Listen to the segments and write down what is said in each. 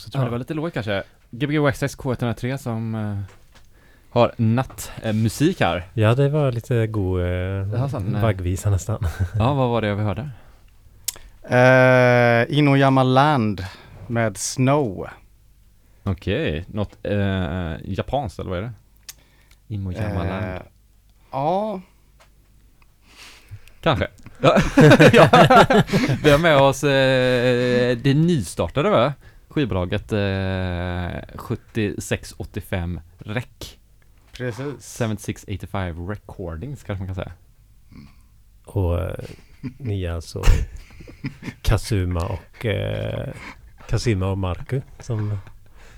också Ja, tror det jag. var lite lågt kanske. Gbg Access K103 som eh, har nattmusik här. Ja, det var lite god Det eh, sant, nej. vaggvisa nästan. Ja, vad var det vi hörde? Uh, Inoyama Land med Snow. Okej, något eh, japanskt eller vad är det? Imoyama Land. Eh, ja, Kanske. Ja. Vi har med oss eh, det nystartade va? Skivbolaget eh, 7685 Rec. precis. 7685 Recordings kanske man kan säga. Och eh, ni är alltså Kazuma och eh, Kazuma och Marku som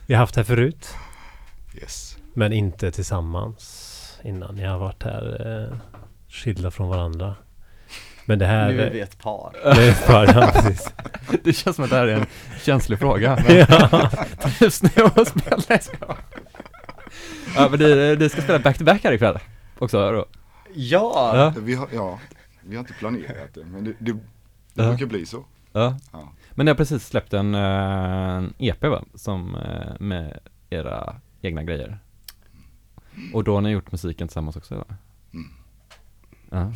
vi har haft här förut. Yes. Men inte tillsammans innan. Ni har varit här eh, skilda från varandra. Men det här... Nu är vi ett par. Det är för, ja, precis. Det känns som att det här är en känslig fråga. Men ja. just nu och spela, nej jag skojar. Ja men du, du ska spela back-to-back här ikväll också då? Ja, Ja, Vi har, ja, vi har inte planerat det, men det, det, det Ja. brukar bli så. ja. Ja. Men ni har precis släppt en, eh, en EP va? Som eh, med era egna grejer. Och då har ni gjort musiken tillsammans också va? Mm. Ja.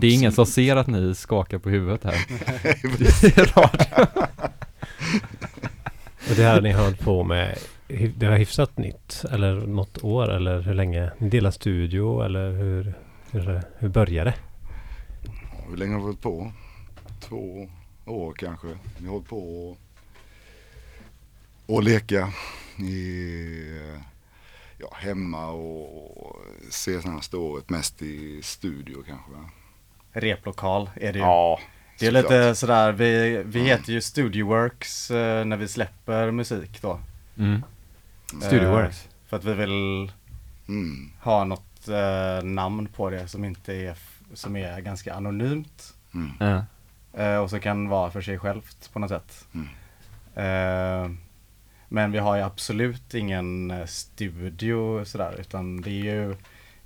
Det är ingen som Absolut. ser att ni skakar på huvudet här. Det är radio. Och det här ni har hållit på med, det var hyfsat nytt? Eller något år? Eller hur länge? Ni delar studio eller hur, hur, hur började det? Hur länge har vi hållit på? Två år kanske. Vi har hållit på och, och leka i, ja, hemma och, och senaste året mest i studio kanske. Replokal är det ju. Ja, det är såklart. lite sådär, vi, vi heter ju Studioworks eh, när vi släpper musik då. Mm. Studioworks. Eh, för att vi vill Mm. ha något eh, namn på det som inte är, som är ganska anonymt. Mm. Ja. Eh, och som kan vara för sig självt på något sätt. Mm. Eh, men vi har ju absolut ingen eh, studio sådär utan det är ju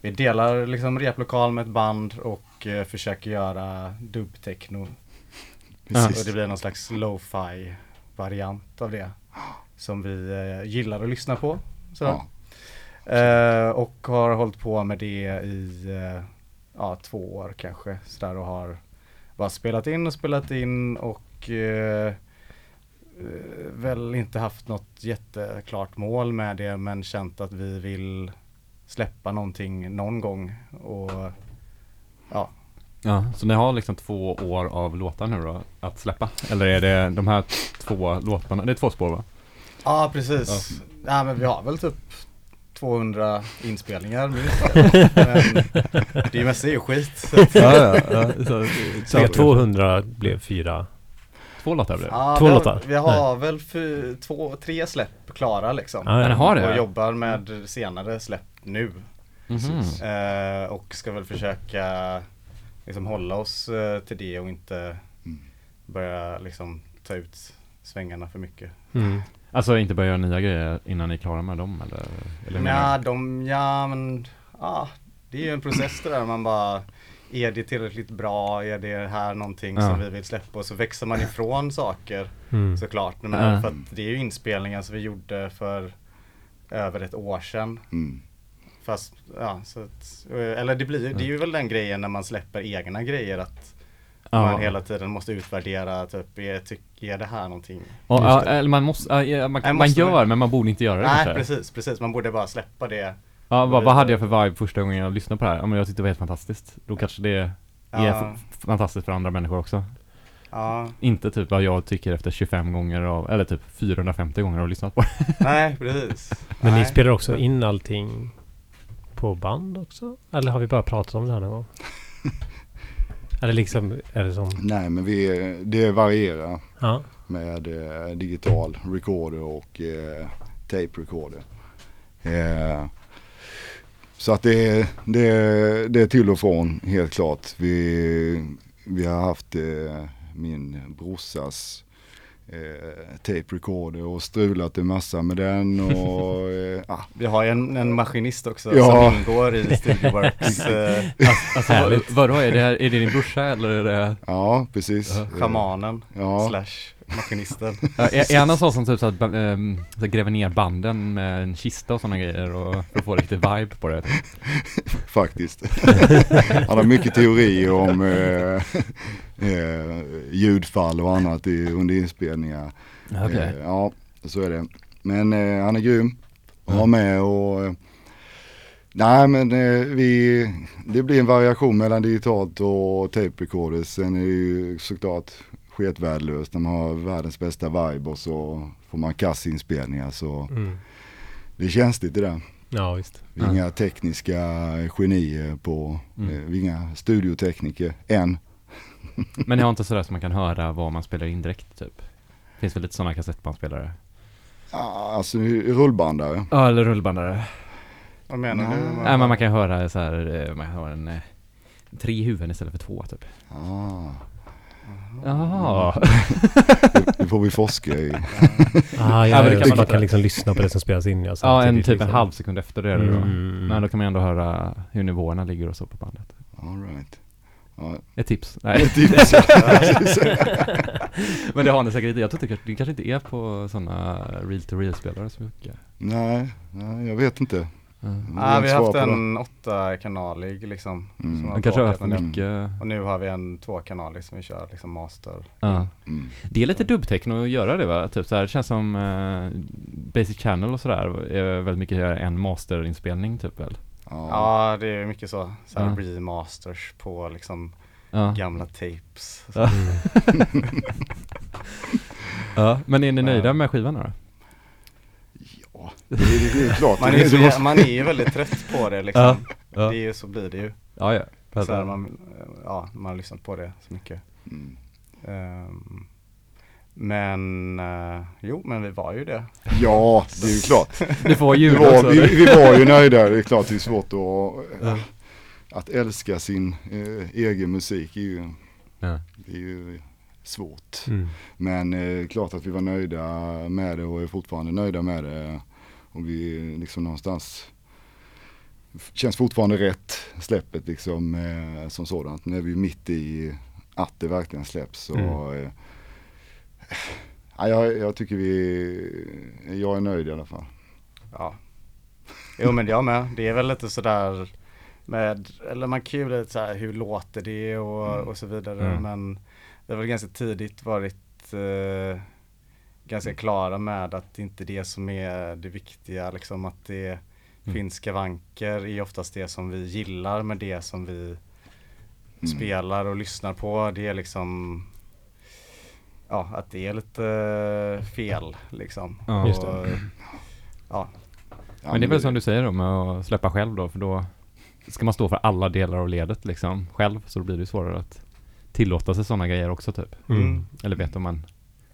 Vi delar liksom replokal med ett band och eh, försöker göra dubbtechno. Precis. Och det blir någon slags lo-fi variant av det. Som vi eh, gillar att lyssna på. Ja. Eh, och har hållit på med det i eh, ja, två år kanske. Sådär, och har bara spelat in och spelat in och eh, eh, väl inte haft något jätteklart mål med det men känt att vi vill släppa någonting någon gång. Och ja, Ja, så ni har liksom två år av låtar nu då att släppa? Eller är det de här två låtarna, det är två spår va? ja precis. Ja. men vi har väl typ 200 inspelningar minst. men det mesta är ju skit. Så att, ja, ja. Så, Så 200 blev fyra. Två låtar blev det? Ja, Två vi har, låtar? Vi har väl för, två, tre släpp klara liksom. Ja, Men ja. har det? Och jobbar med senare släpp nu. Mhm. Eh, och ska väl försöka liksom hålla oss eh, till det och inte Mm. börja liksom ta ut svängarna för mycket. Mm. Alltså inte börja göra nya grejer innan ni är klara med dem eller? eller Ja, de, ja men, ja, det är ju en process det där man bara är det tillräckligt bra? Är det här någonting Ja. som vi vill släppa? Och så växer man ifrån saker Mm. såklart. Men Ja. för att det är ju inspelningar som vi gjorde för över ett år sedan. Mm. Fast, ja, så att, eller det blir det är ju väl den grejen när man släpper egna grejer att man Ja. hela tiden måste utvärdera typ, är, tyck, är det här någonting? Och, ja, det. eller man måste, man, Nej, man måste gör man- men man borde inte göra det Nej kanske. precis, precis. Man borde bara släppa det. Ja, vad, vad hade jag för vibe första gången jag lyssnade på det här? Ja men jag tyckte det var helt fantastiskt. Då kanske det är Ja, fantastiskt för andra människor också. ja. Inte typ vad jag tycker efter 25 gånger av, eller typ 450 gånger av lyssnat på det. Nej precis. Men ni Nej. spelar också in allting på band också? Eller har vi bara pratat om det här någon gång? Eller liksom, är det som... Nej men vi, det varierar Ja. med eh, digital recorder och eh, tape recorder. Eh, så att det, är- det, är- det är till och från helt klart. Vi, vi har haft eh, min brorsas eh, tape recorder och strulat en massa med den och eh, ah, Vi har ju en, en maskinist också Ja. som ingår i Studioworks eh, Alltså vad, vadå, är det, är det din brorsa eller är det, ja precis. Schamanen Ja, slash maskinisten. Ja, är, är han en sån som typ så att, ähm, så gräver ner banden med en kista och sådana grejer och för att få riktigt vibe på det? faktiskt. Han har mycket teorier om eh, eh, ljudfall och annat i, under inspelningar. Okej. Eh, ja, så är det. Men eh, han är grym att ha med och eh, Nej men eh, vi, det blir en variation mellan digitalt och tape recorders. Sen är det ju såklart sketvärdelöst när man har världens bästa vibe och så får man kassinspelningar så Mm. det är känsligt det där. Ja, visst. Vi är Ja. inga tekniska genier på, Mm. eh, vi är inga studiotekniker än. Men ni har inte sådär som man kan höra vad man spelar in direkt typ? Finns väl lite sådana kassettbandspelare? Ah, Alltså rullbandare. Ja, eller rullbandare. Vad menar Nej. du? Nej men man kan höra så här, eh, man har en eh, tre huvuden istället för två typ. Ah, Jaha. det får vi forska i. Ah, Ja, ja, ja, så man man kan liksom lyssna på det som spelas in. Ja, Ja, en typ en liksom. halv sekund efter det det då. Mm. Men då kan man ändå höra hur nivåerna ligger och så på bandet. All right. Ja, Ett tips. Nej. ett tips. men det har ni säkert inte. Jag tror inte det kanske inte är på sådana real-to-real-spelare så mycket. nej, nej, jag vet inte. Mm. Vill vi har haft en åttakanalig liksom. Mm. som har Man kanske har haft mycket. Och nu har vi en tvåkanalig som vi kör liksom master. Ja. Mm. Det är lite dubbtechno att göra det va? Typ så här, det känns som eh, Basic Channel och sådär är väldigt mycket en masterinspelning typ väl? Ja. Ja, det är mycket så. Så här Ja. remasters på liksom Ja. gamla tapes. Ja. Ja. Men är ni nöjda med skivan då? Ja, det, är- det är klart. Man är, så, man är ju väldigt trött på det liksom. Ja. Det är ju, så blir det ju. Ja, ja. Så här, man, ja, man har lyssnat på det så mycket. mm. Ehm, men, eh, jo men vi var ju det. Ja, det är ju klart. Du får Vi ljud var, också. vi, vi var ju nöjda. Det är klart det är svårt att, Ja. att älska sin eh, egen musik. Är ju, Ja. det är ju svårt. Mm. Men eh, klart att vi var nöjda med det och är fortfarande nöjda med det. Och vi liksom någonstans känns fortfarande rätt släppet liksom eh, som sådant. Nu är vi mitt i att det verkligen släpps. Så, Mm. Ja, jag, jag tycker vi, jag är nöjd i alla fall. Ja. Jo men jag med. Det är väl lite sådär med, eller man kan ju lite så här, hur låter det och, Mm. och så vidare. Mm. Men det har väl ganska tidigt varit eh, ganska klara med att det inte är det som är det viktiga. Liksom att det Mm. finns skavanker är oftast det som vi gillar med det som vi Mm. spelar och lyssnar på. Det är liksom Ja, att det är lite fel liksom. Ja, just det. Och, ja, Ja, Men det är väl som du säger då med att släppa själv då, för då ska man stå för alla delar av ledet liksom själv, så då blir det svårare att tillåta sig sådana grejer också typ. Mm. Eller vet om man,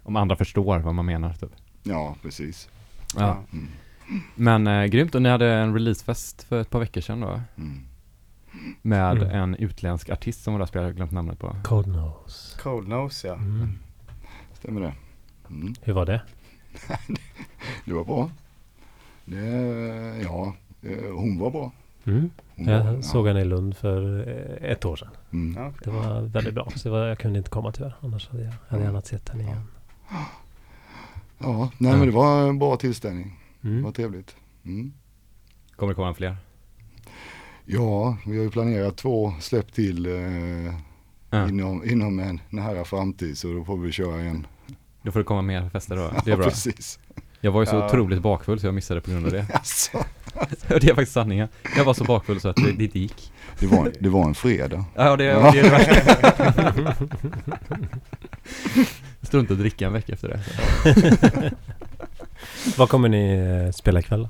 om andra förstår vad man menar typ. Ja, precis. Ja. Mm. Men eh, grymt, och ni hade en releasefest för ett par veckor sedan då? Mm. Med Mm. en utländsk artist som var där och spelade, jag har glömt namnet på. Cold Nose. Cold Nose ja. Mm. Stämmer det? Mm. Hur var det? Det var bra. Det, ja, eh, hon var bra. Mm. Hon var, Jag såg henne i Lund för eh, ett år sedan. Mm. Det var väldigt bra. Så var, jag kunde inte komma tyvärr. Annars hade jag, hade jag gärna sett henne igen. Ja, nej men det var en bra tillställning. Det var Mm. trevligt. Mm. Kommer det komma fler? Ja, vi har ju planerat två släpp till eh, Ja. inom, inom en nära framtid så då får vi köra en. Då får det komma mer fester då. Det är Ja, bra. precis. Jag var ju så Ja. otroligt bakfull så jag missade på grund av det. Alltså, det är faktiskt sanningen. Jag var så bakfull så att det, det inte gick. det, var, det var en fredag. Ja, det, det är det värsta. Strunta att dricka en vecka efter det. Vad kommer ni eh, spela ikväll?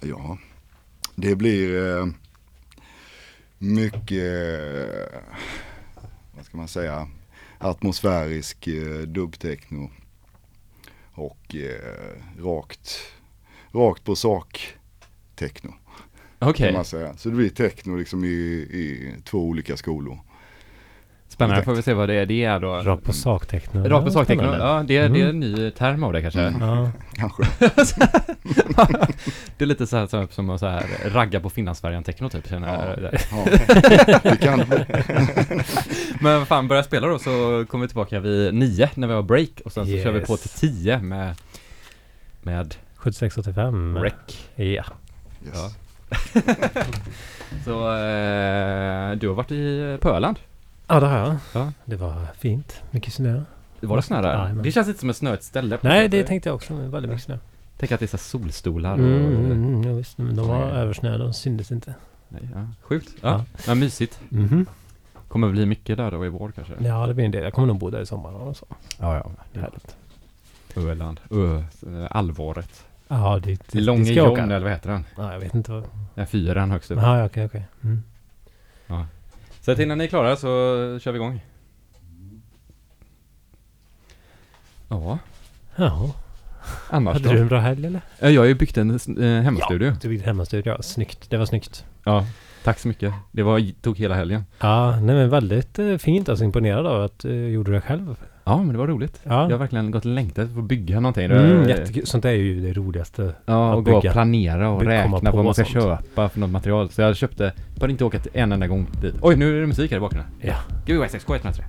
Ja, det blir eh, mycket, eh, vad ska man säga, atmosfärisk eh, dubbtechno och eh, rakt, rakt på sak techno Okej. säga. Så det blir techno liksom i, i två olika skolor. Spännande, får vi se vad det är, det är då. Rakt på saktecknen. Rakt på saktecknen, Spännande. ja det är, det är en Mm. ny term av det kanske. Mm. Ja. Kanske. det är lite så här, som att så här, ragga på finlandsfärjan techno typ känner jag. Ja, det kan Men fan, börja spela då så kommer vi tillbaka vid nio när vi har break och sen så kör vi på Yes. till tio med med 7685. rec. Ja. Yes. Ja. Så eh, du har varit i på Öland? Ja, det har jag. Ja. Det var fint. Mycket snö. Var det snö där? Jajamän. Det känns inte som ett snöigt ställe. Nej, det tänkte jag också. men Väldigt mycket snö. Tänk att det är så här solstolar och... Mm, mm, mm, ja, visst, men de var Nej. översnö. De syntes inte. Nej, ja. Sjukt. Ja. Ja. Men mysigt. Mhm. Kommer bli mycket där då i vår kanske? Ja, det blir en del. Jag kommer nog bo där i sommar och så. ja. ja. Det är härligt. Öland. Ö, allvaret. Ja, det, det, Långe det ska John jag åka. eller vad heter den? Ja, jag vet inte vad. Den fyran högst upp. Ja, okej, okej. Mm. Så att innan ni är klara så kör vi igång. Ja, Jaha. annars Hade du då? en bra helg eller? Eh, Jag har ju byggt en eh, hemmastudio. Du byggde hemmastudio. Ja, snyggt. Det var snyggt. Ja, tack så mycket. Det var, tog hela helgen. Ja, nej men väldigt eh, fint. Alltså imponerad av att du uh, gjorde det själv. Ja, men det var roligt. Ja. Jag har verkligen gått och längtat efter att bygga någonting. Mm, jättekul. Sånt är ju det roligaste. Ja, och gå och planera och räkna på vad man ska sånt. köpa för något material. Så jag köpte, bara inte åkat en enda gång dit. Oj, nu är det musik här i bakgrunden. Ja. Gbx6K103.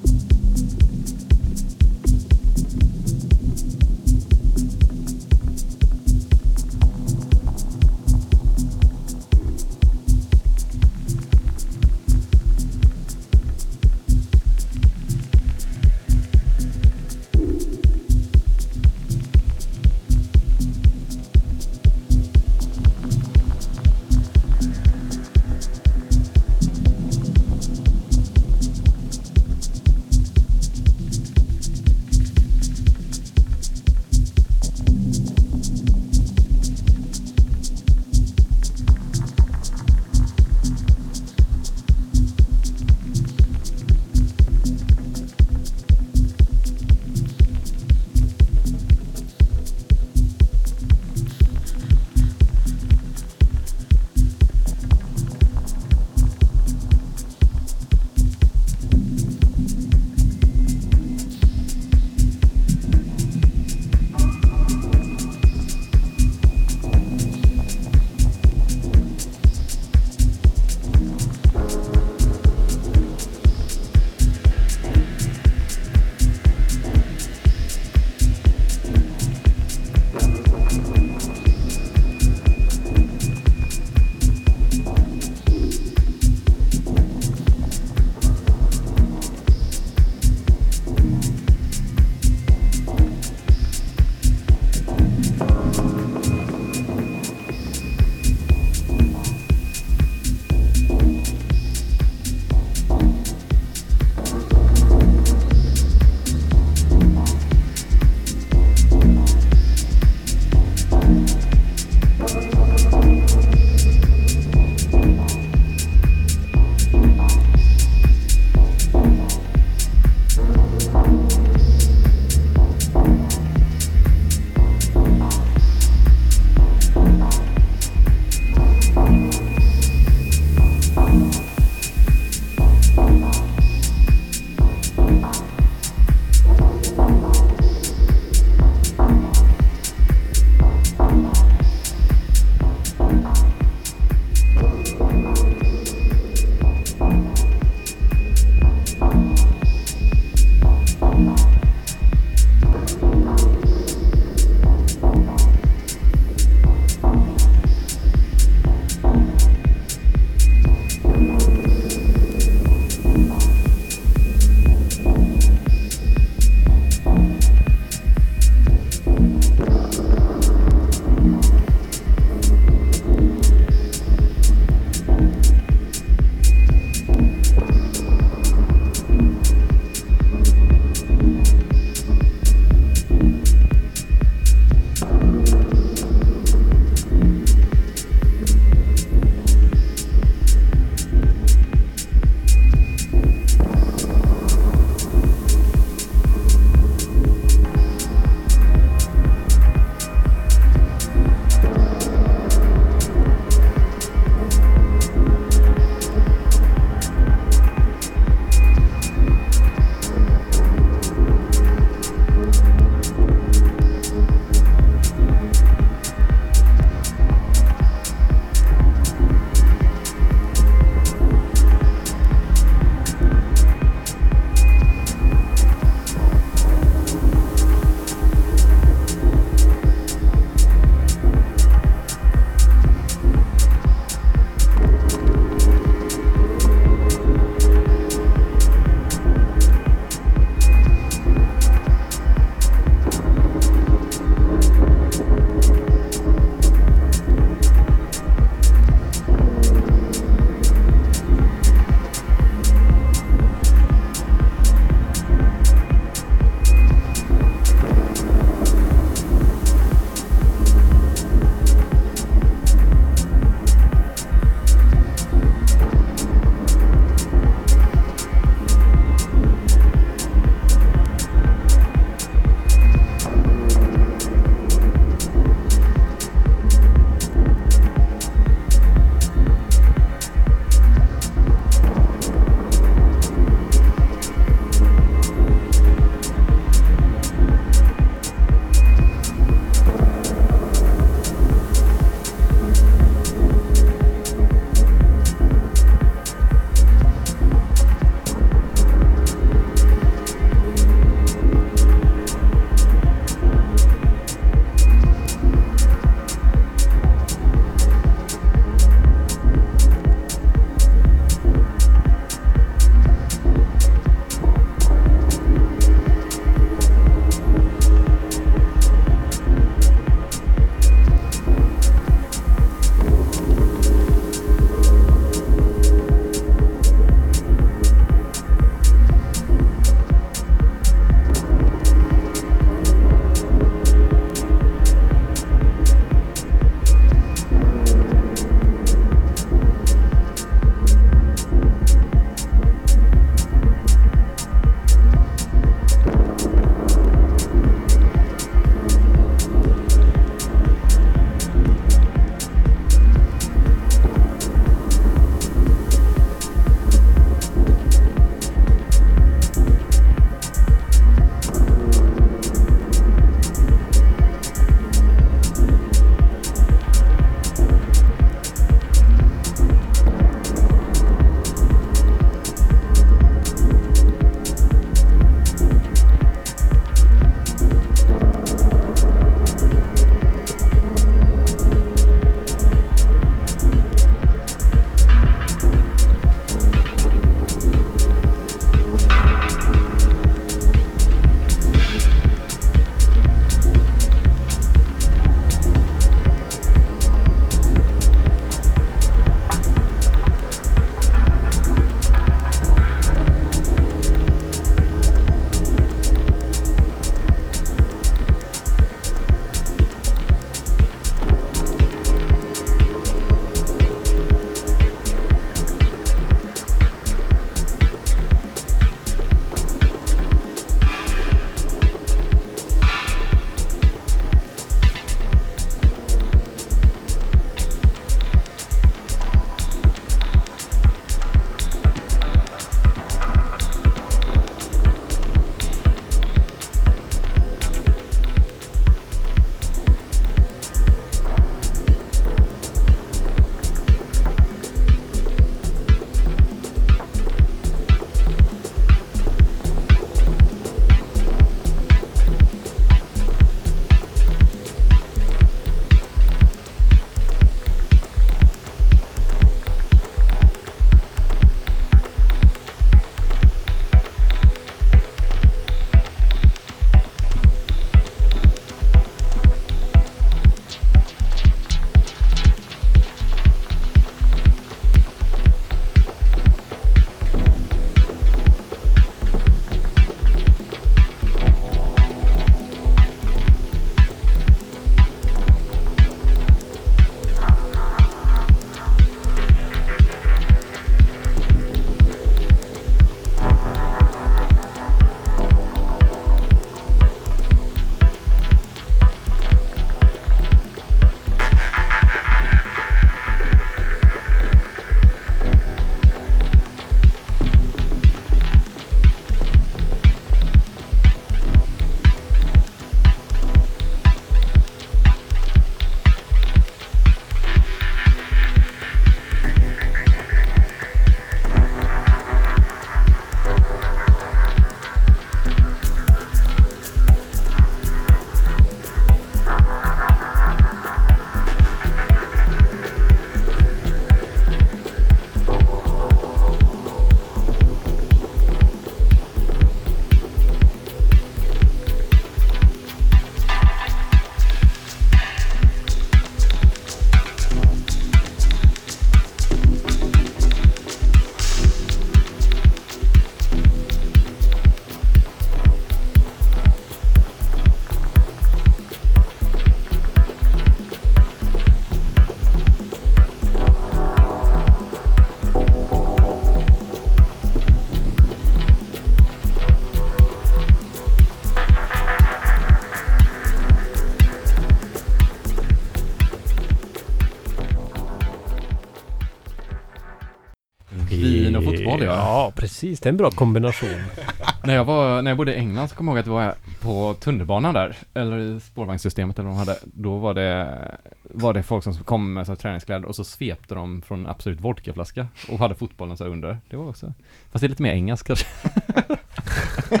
Ja. Ja, precis. Det är en bra kombination. När jag var, när jag bodde i England så kommer jag ihåg att det var på tunnelbanan där, eller i spårvagnssystemet eller vad de hade, då var det, var det folk som kom med så här träningskläder och så svepte de från en absolut vodkaflaska och hade fotbollen så här under. Det var också, fast det är lite mer engelskt kanske.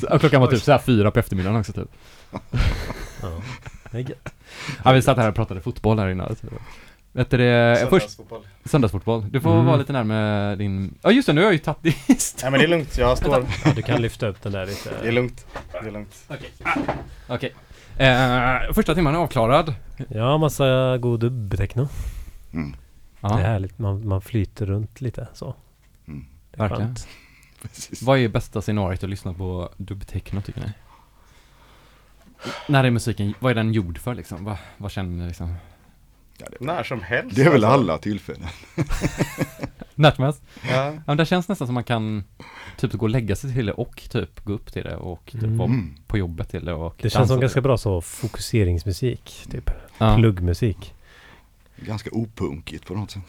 Så, klockan var typ så här fyra på eftermiddagen också typ. Ja, det är gött. Ja, vi satt här och pratade fotboll här innan. Så. Vet du det, först Söndagsfotboll. söndagsfotboll. Du får Mm. vara lite närmare din, ja just det, nu har jag ju tagit din Nej men det är lugnt, jag står. Ja, du kan lyfta upp den där Det är lite. lugnt. Det är lugnt. Okej. Eh, första timmen är avklarad. Ja, massa god dubbtechno. Mm. Det är härligt. Man, man flyter runt lite så. mm, Verkligen. precis. Vad är bästa scenariot att lyssna på dubbtechno tycker ni? När är musiken, vad är den gjord för liksom? Vad, vad känner ni liksom? Ja, det, När som helst. det är väl alltså. alla tillfällen. När som helst? Ja. Ja men det känns nästan som man kan typ gå och lägga sig till det och typ gå upp till det och typ Mm. vara på jobbet till det och Det känns som ganska bra så fokuseringsmusik. Typ Ja. pluggmusik. Ganska opunkigt på något sätt.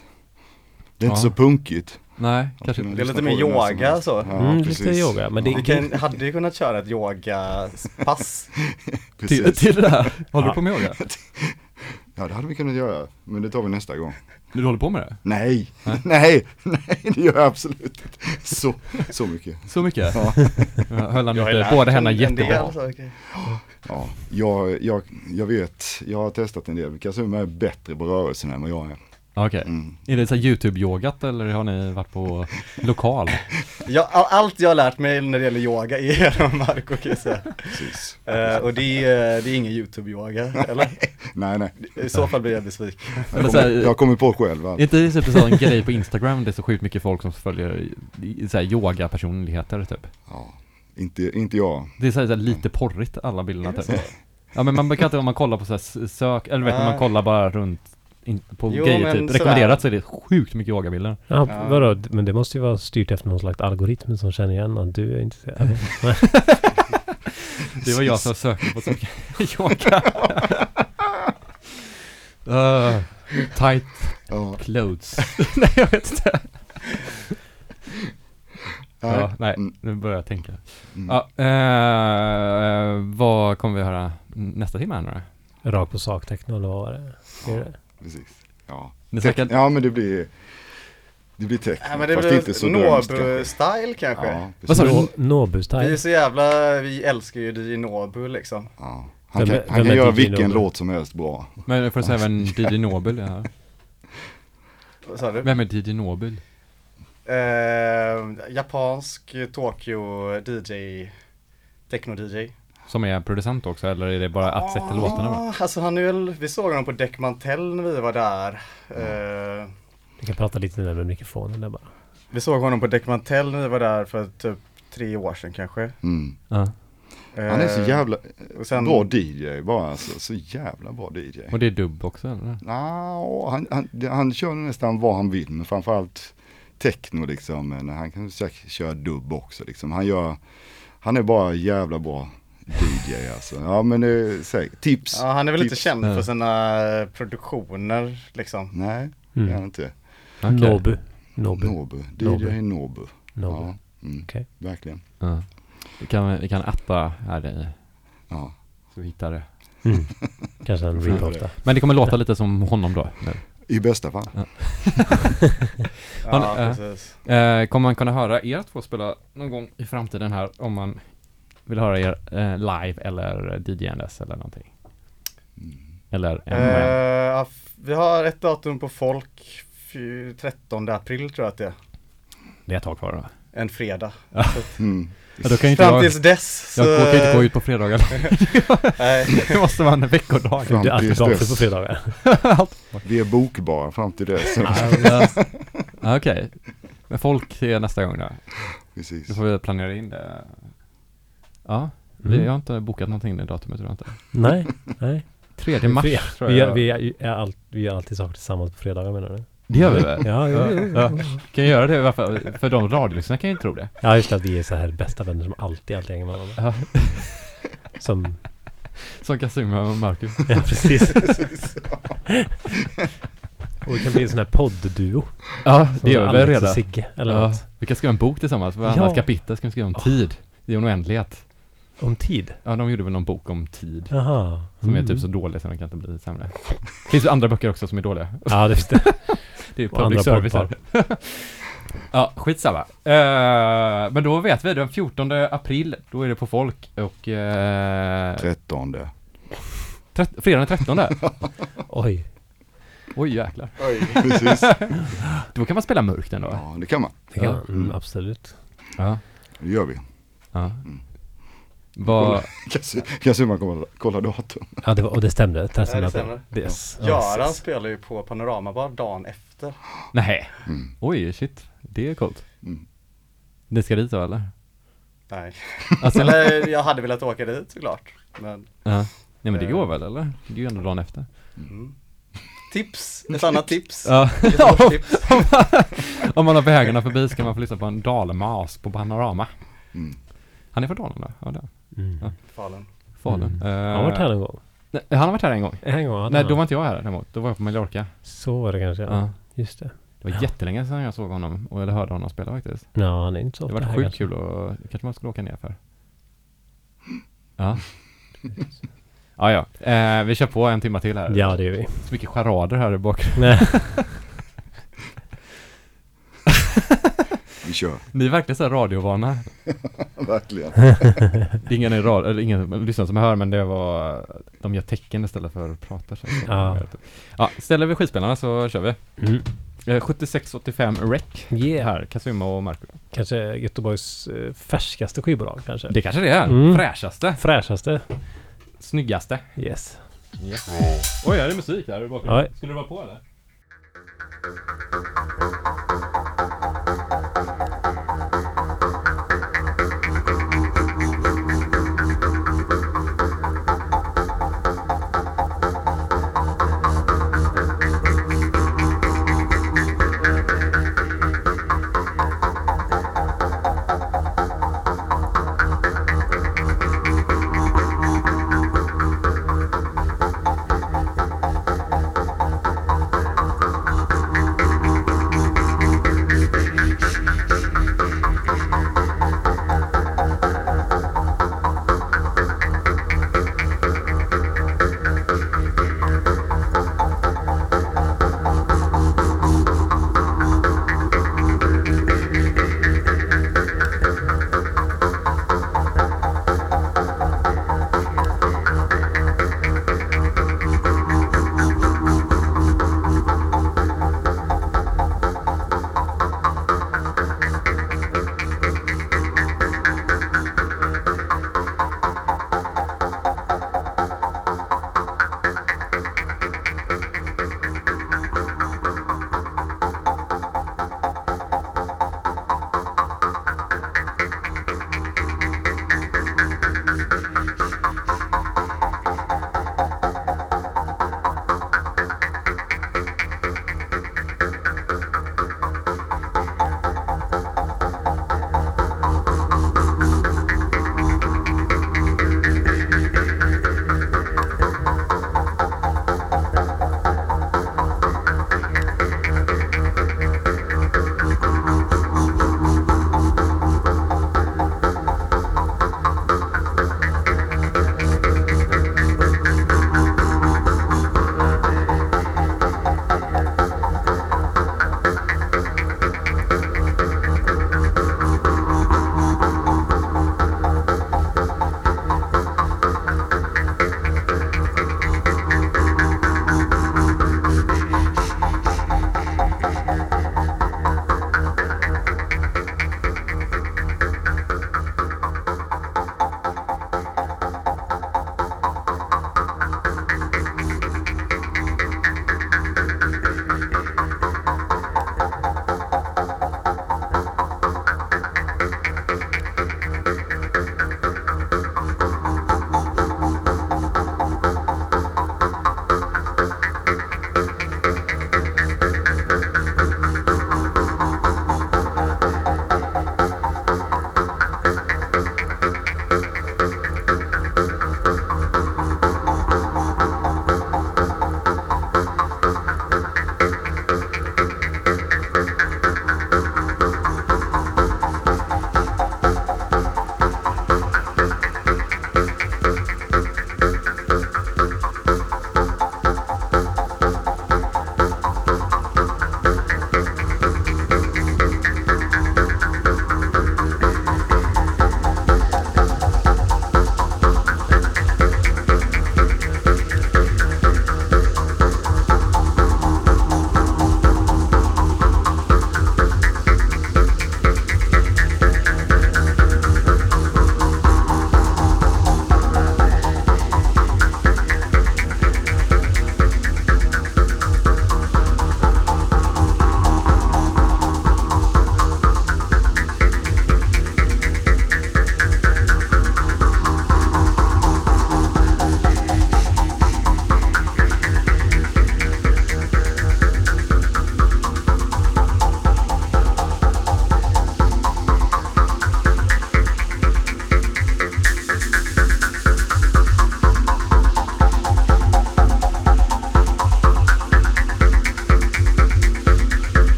Det är inte Ja. så punkigt. Nej, att kanske Det är lite mer yoga så. Ja, Mm, lite yoga, men det- ja, Vi kan, hade ju kunnat köra ett yogapass. till, till det där. Håller Ja. du på med yoga? Ja, det hade vi kunnat göra. Men det tar vi nästa gång. Du håller på med det? Nej, Nej. nej, nej, det gör jag absolut inte. Så, så mycket. Så mycket? Ja. Höll han Jag inte båda händerna jättebra? saker. Ja, jag, jag, jag vet, jag har testat en del. Kazuma är bättre på rörelsen än vad jag är. Okej. Mm. Är det så YouTube-yogat eller har ni varit på lokal? Ja, all- allt jag har lärt mig när det gäller yoga är genom Marco säga. Precis. Eh, och det är, det är ingen YouTube-yoga, eller? Nej, nej. I så fall blir jag besviken. Jag kommer, jag kommer på själv. Är inte det typ en sån grej på Instagram, det är så sjukt mycket folk som följer så här yoga-personligheter typ? Ja, inte, inte jag. Det är så här, så här lite porrigt alla bilderna typ. Ja men man brukar inte, om man kollar på så här s- sök, eller vet du, man kollar bara runt in, på Jo, grejer typ. sådär. Rekommenderat så är det sjukt mycket yogabilder. Ja, Ja. vadå? Men det måste ju vara styrt efter någon slags algoritm som känner igen att du är intresserad. Det var jag som sökte på så mycket yoga. uh, tight Ja, clothes. Nej jag vet inte. nej. Ja, nej, Mm, nu börjar jag tänka. mm. Ja, eh, vad kommer vi höra nästa timme här nu? Rakt på sak techno eller vad var det? Är det? Precis. Ja. Snackar, ja, men det blir, det blir techno. Ja, men det fast blir inte så drömskt kanske. Nobu-style kanske. Ja, Vad sa du? Nobu Vi är så jävla, vi älskar ju DJ Nobu liksom. Ja. Han Vem kan, är- han vem kan är göra DJ vilken Nobu? låt som helst bra. men får jag säga även DJ Nobel är här. Vad sa du? Vem är DJ Nobel? Eh, japansk Tokyo DJ, techno-DJ. Som är producent också eller är det bara att sätta låtarna bara? Ah, Alltså han är väl, vi såg honom på Deck Mantel när vi var där. Eh, Du kan prata lite med mikrofonen där bara. vi såg honom på Deck Mantel när vi var där för typ tre år sedan kanske. Mm. Ja. Eh, Han är så jävla och sen- bra DJ bara alltså. Så jävla bra DJ. Och det är dubb också eller? Nå, han, han, han kör nästan vad han vill men framförallt techno liksom. Men han kan säkert köra dubb också liksom. Han gör, han är bara jävla bra DJ alltså. Ja men det är säkert. Tips. Ja, han är väl lite Tips. känd Ja. för sina eh, produktioner liksom. Nej, det är han Mm. inte. Okej. Nobu. Nobu. Nobu. DJ Nobu. Nobu. Nobu. Ja, mm, Okej. verkligen. Ja. Vi kan, vi kan appa här i, Ja. så vi hittar det. Mm. Kanske en där. Men det kommer låta lite som honom då? nu. I bästa fall. Ja, Han, eh, precis. Eh, kommer man kunna höra er två spela någon gång i framtiden här om man vill höra er eh, live eller DJNS eller någonting? Mm. Eller Eh, f- vi har ett datum på folk, fy- 13 april tror jag att det är. Det är ett tag kvar då. En fredag. Mm. Ja, då kan inte Fram jag, tills dess. jag så- kan inte gå ut på fredagar. Nej. det måste vara en veckodag. Fram Du är alltid på fredagar. Vi är bokbara fram till dess. Okej. Men folk är nästa gång då. Precis. Då får vi planera in det. Ja, vi Mm. har inte bokat någonting det datumet tror jag inte. Nej, nej. 3 mars Vi, tror vi, jag. gör, vi, är, all, vi gör alltid saker tillsammans på fredagar menar du? Det gör vi väl? Ja, jo. Ja. Kan jag göra det fall? För de radiolyssnarna kan ju tro det. ja just det, att vi är så här bästa vänner som alltid, alltid hänger med varandra. Ja. Som, Som Kazuma och Marcus. ja precis. Och det kan bli en sån här poddduo. Ja, det gör vi redan. Sigge eller Ja, något. vi kan skriva en bok tillsammans. Varannat Ja. kapitel ska vi skriva om tid. I en oändlighet. Om tid. Ja, de gjorde väl någon bok om tid. Jaha. Som är Mm. typ så dålig så den kan inte bli sämre. Det finns ju andra böcker också som är dåliga. Ja, det visste Det är Och andra public service här. ja, skitsamma. Uh, men då vet vi, den 14 april, då är det på folk och... Uh, Trettonde. trett- fredag den 13. Oj. Oj jäklar. Oj. Precis. Då kan man spela mörkt ändå. Ja, det kan man. Det kan, Ja. mm, absolut. Ja. Det gör vi. ja. Mm. Vad... Kanske man kommer kolla datum. Ja, det var, och det stämde. Ja, det stämmer. Yes. Göran Yes. spelar ju på Panoramabar dagen efter. Nej. Mm. Oj, shit. Det är coolt. Mm. Ni ska dit då eller? Nej. Alltså, Eller jag hade velat åka dit såklart. Men, ja. Nej men det Eh. går väl eller? Det är ju ändå dagen efter. mm. Tips, ett annat tips. Ja. Göteborgstips. Om man har vägarna förbi ska man få lyssna på en dalmas på Panorama. Mm. Han är från Dalarna? Ja, det. Mm. Ja. Falun. Falun. Mm. Eh, Han har varit här någon gång. Nej, han har varit här en gång. En gång Nej, då var inte jag här däremot. Då var jag på Mallorca. Så var det kanske. Ja. Ja. Just det. Det var jättelänge sedan jag såg honom, och eller hörde honom spela faktiskt. Ja, han är inte så Det ofta var här sjukt kanske. kul och kanske man skulle åka ner för. Ja. Ja, ja. Eh, vi kör på en timma till här. Ja, det gör vi. Så mycket charader här i bak. Vi kör. Ni är verkligen så här radiovana. Verkligen. Det är ingen, i rad, eller ingen lyssnare som hör, men det var, de gör tecken istället för att prata. Så. Ja. ja, ställer vi skivspelarna så kör vi. Mm. Eh, 7685 Rec Yeah. här, Kazuma och Marco. Kanske Göteborgs eh, färskaste skivbolag kanske. Det kanske det är. Mm. Fräschaste, Fräschaste. snyggaste. Yes. Oj, är det musik där i bakgrunden? Skulle du vara på eller?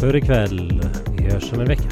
För ikväll. Vi hörs om en vecka.